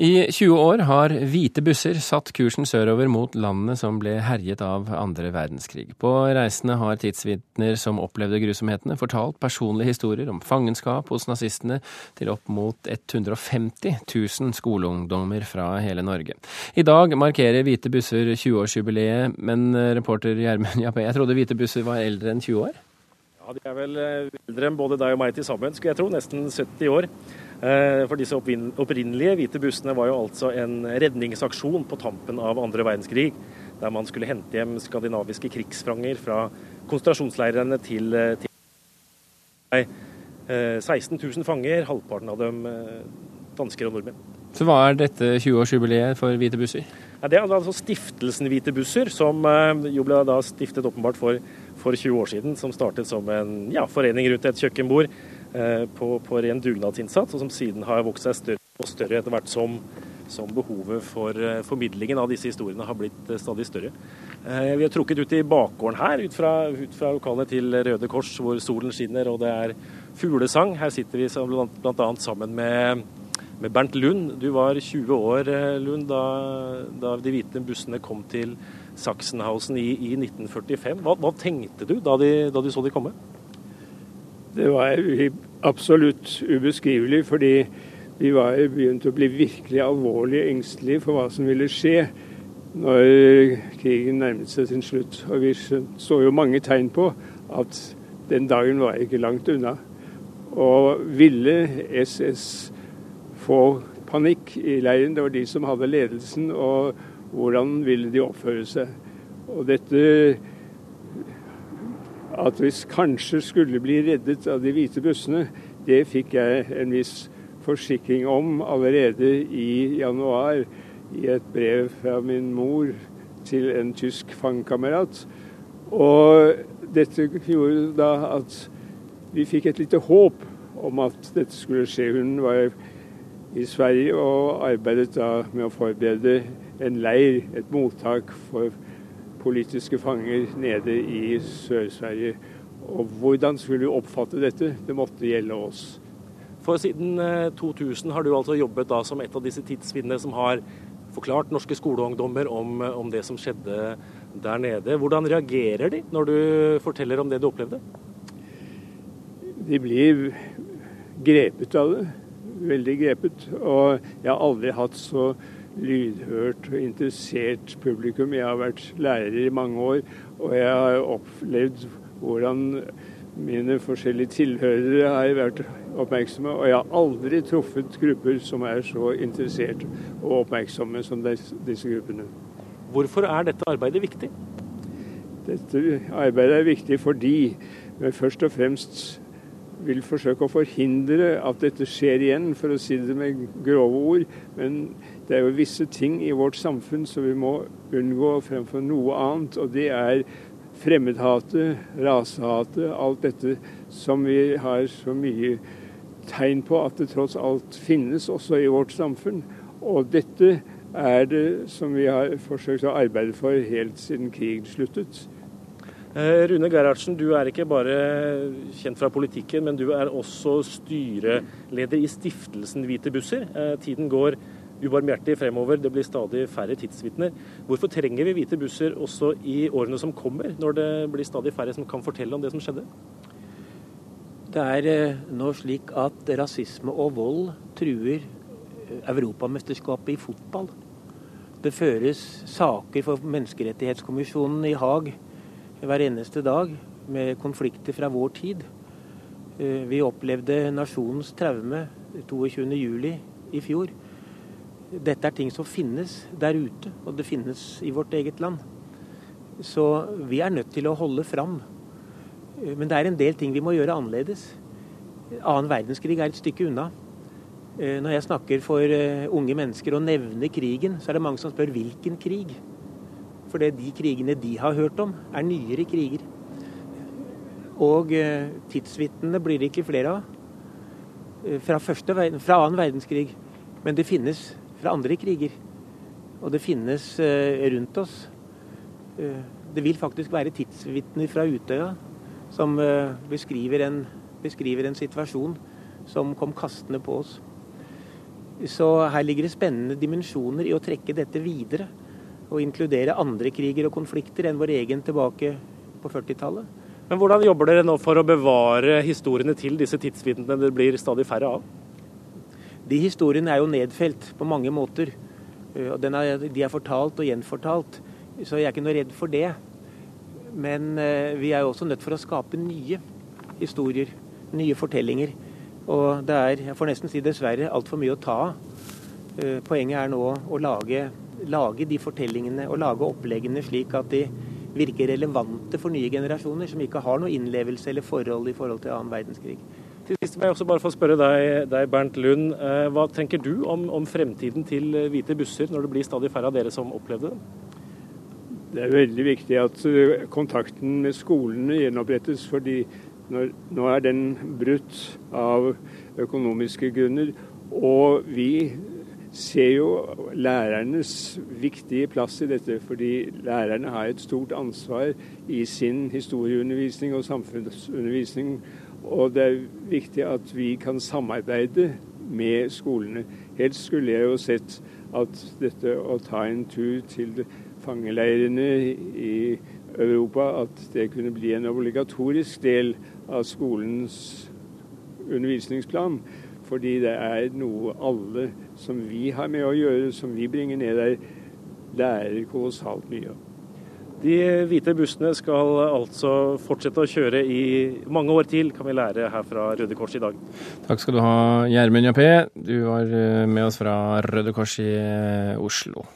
I 20 år har hvite busser satt kursen sørover mot landene som ble herjet av andre verdenskrig. På reisene har tidsvitner som opplevde grusomhetene, fortalt personlige historier om fangenskap hos nazistene til opp mot 150 000 skoleungdommer fra hele Norge. I dag markerer hvite busser 20-årsjubileet, men reporter Gjermund Jappé, jeg trodde hvite busser var eldre enn 20 år? Ja, De er vel eh, eldre enn både deg og meg til sammen, skulle jeg tro. Nesten 70 år. Eh, for disse opprinnelige hvite bussene var jo altså en redningsaksjon på tampen av andre verdenskrig, der man skulle hente hjem skandinaviske krigsfanger fra konsentrasjonsleirene til, eh, til 16 eh, 000 fanger, halvparten av dem dansker og nordmenn. Så hva er dette 20-årsjubileet for Hvite busser? Ja, det er altså Stiftelsen Hvite busser, som jo ble da stiftet åpenbart for, for 20 år siden. Som startet som en ja, forening rundt et kjøkkenbord Eh, på, på, ren dugnadsinnsats, og som siden har vokst seg større og større etter hvert som, som behovet for uh, formidlingen av disse historiene har blitt uh, stadig større. Vi har trukket ut i bakgården her, ut fra, ut fra lokalene til Røde Kors, hvor solen skinner og det er fuglesang. Her sitter vi bl.a. sammen med, med, Bernt Lund. Du var 20 år, Lund, da, da de hvite bussene kom til Sachsenhausen i, i 1945. Hva, hva, tenkte du da, de, da du så de komme? Det var absolutt ubeskrivelig, fordi vi var begynt å bli virkelig alvorlig engstelige for hva som ville skje når krigen nærmet seg sin slutt. Og vi så jo mange tegn på at den dagen var ikke langt unna. Og ville SS få panikk i leiren, det var de som hadde ledelsen, og hvordan ville de oppføre seg. Og dette at vi kanskje skulle bli reddet av de hvite bussene, det fikk jeg en viss forsikring om allerede i januar i et brev fra min mor til en tysk fangkamerat. Og dette gjorde da at vi fikk et lite håp om at dette skulle skje. Hun var i Sverige og arbeidet da med å forberede en leir, et mottak for politiske fanger nede i Sør-Sverige. Og hvordan skulle vi oppfatte dette? Det måtte gjelde oss. For siden 2000 eh, har du altså jobbet da som et av disse tidsvinnene som har forklart norske skoleungdommer om, eh, om, det som skjedde der nede. Hvordan reagerer de når du forteller om det du opplevde? De blir grepet av det. Veldig grepet. Og jeg har aldri hatt så lydhørt og interessert publikum. Jeg har vært lærer i mange år, og jeg har opplevd hvordan mine forskjellige tilhørere har vært oppmerksomme. Og jeg har aldri truffet grupper som er så interessert og oppmerksomme som disse gruppene. Hvorfor er dette arbeidet viktig? Dette arbeidet er viktig fordi vi først og fremst vil forsøke å forhindre at dette skjer igjen, for å si det med grove ord. Men det er jo visse ting i vårt samfunn som vi må unngå fremfor noe annet. Og det er fremmedhatet, rasehatet, alt dette som vi har så mye tegn på at det tross alt finnes også i vårt samfunn. Og dette er det som vi har forsøkt å arbeide for helt siden krigen sluttet. Eh, Rune Gerhardsen, du er ikke bare kjent fra politikken, men du er også styreleder i stiftelsen Hvite busser. Eh, tiden går ubarmhjertig fremover. Det blir stadig færre tidsvitner. Hvorfor trenger vi hvite busser også i årene som kommer, når det blir stadig færre som kan fortelle om det som skjedde? Det er eh, nå slik at rasisme og vold truer eh, Europamesterskapet i fotball. Det føres saker for Menneskerettighetskommisjonen i Haag hver eneste dag med konflikter fra vår tid. Eh, vi opplevde nasjonens traume 22.07. i fjor dette er ting som finnes der ute, og det finnes i vårt eget land. Så vi er nødt til å holde fram. Men det er en del ting vi må gjøre annerledes. Annen verdenskrig er et stykke unna. Når jeg snakker for eh, unge mennesker og nevner krigen, så er det mange som spør hvilken krig. For de krigene de har hørt om, er nyere kriger. Og eh, tidsvitnene blir det ikke flere av. Eh, fra, fra annen verdenskrig. Men det finnes fra andre kriger. Og det finnes eh, rundt oss. Eh, det vil faktisk være tidsvitner fra Utøya som eh, beskriver en, beskriver en situasjon som kom kastende på oss. Så her ligger det spennende dimensjoner i å trekke dette videre. Og inkludere andre kriger og konflikter enn vår egen tilbake på 40-tallet. Men hvordan jobber dere nå for å bevare historiene til disse tidsvitnene det blir stadig færre av? De historiene er jo nedfelt på mange måter. Og er, de er fortalt og gjenfortalt. Så jeg er ikke noe redd for det. Men vi er jo også nødt for å skape nye historier, nye fortellinger. Og det er, jeg får nesten si dessverre, altfor mye å ta av. Eh, poenget er nå å lage, lage, de fortellingene og lage oppleggene slik at de virker relevante for nye generasjoner, som ikke har noe innlevelse eller forhold i forhold til annen verdenskrig. Til sist må jeg også bare få spørre deg, deg Bernt Lund. Eh, hva tenker du om, om, fremtiden til hvite busser, når det blir stadig færre av dere som opplevde det? Det er veldig viktig at eh, kontakten med skolene gjenopprettes. fordi når, nå er den brutt av økonomiske grunner. Og vi ser jo lærernes viktige plass i dette, fordi lærerne har et stort ansvar i sin historieundervisning og samfunnsundervisning. Og det er viktig at vi kan samarbeide med skolene. Helst skulle jeg jo sett at dette å ta en tur til fangeleirene i Europa, at det kunne bli en obligatorisk del av skolens undervisningsplan. Fordi det er noe alle som vi har med å gjøre, som vi bringer ned der, lærer kolossalt mye av. De hvite bussene skal altså fortsette å kjøre i mange år til, kan vi lære her fra Røde Kors i dag. Takk skal du ha, Gjermund Jappé. Du var eh, med oss fra Røde Kors i eh, Oslo.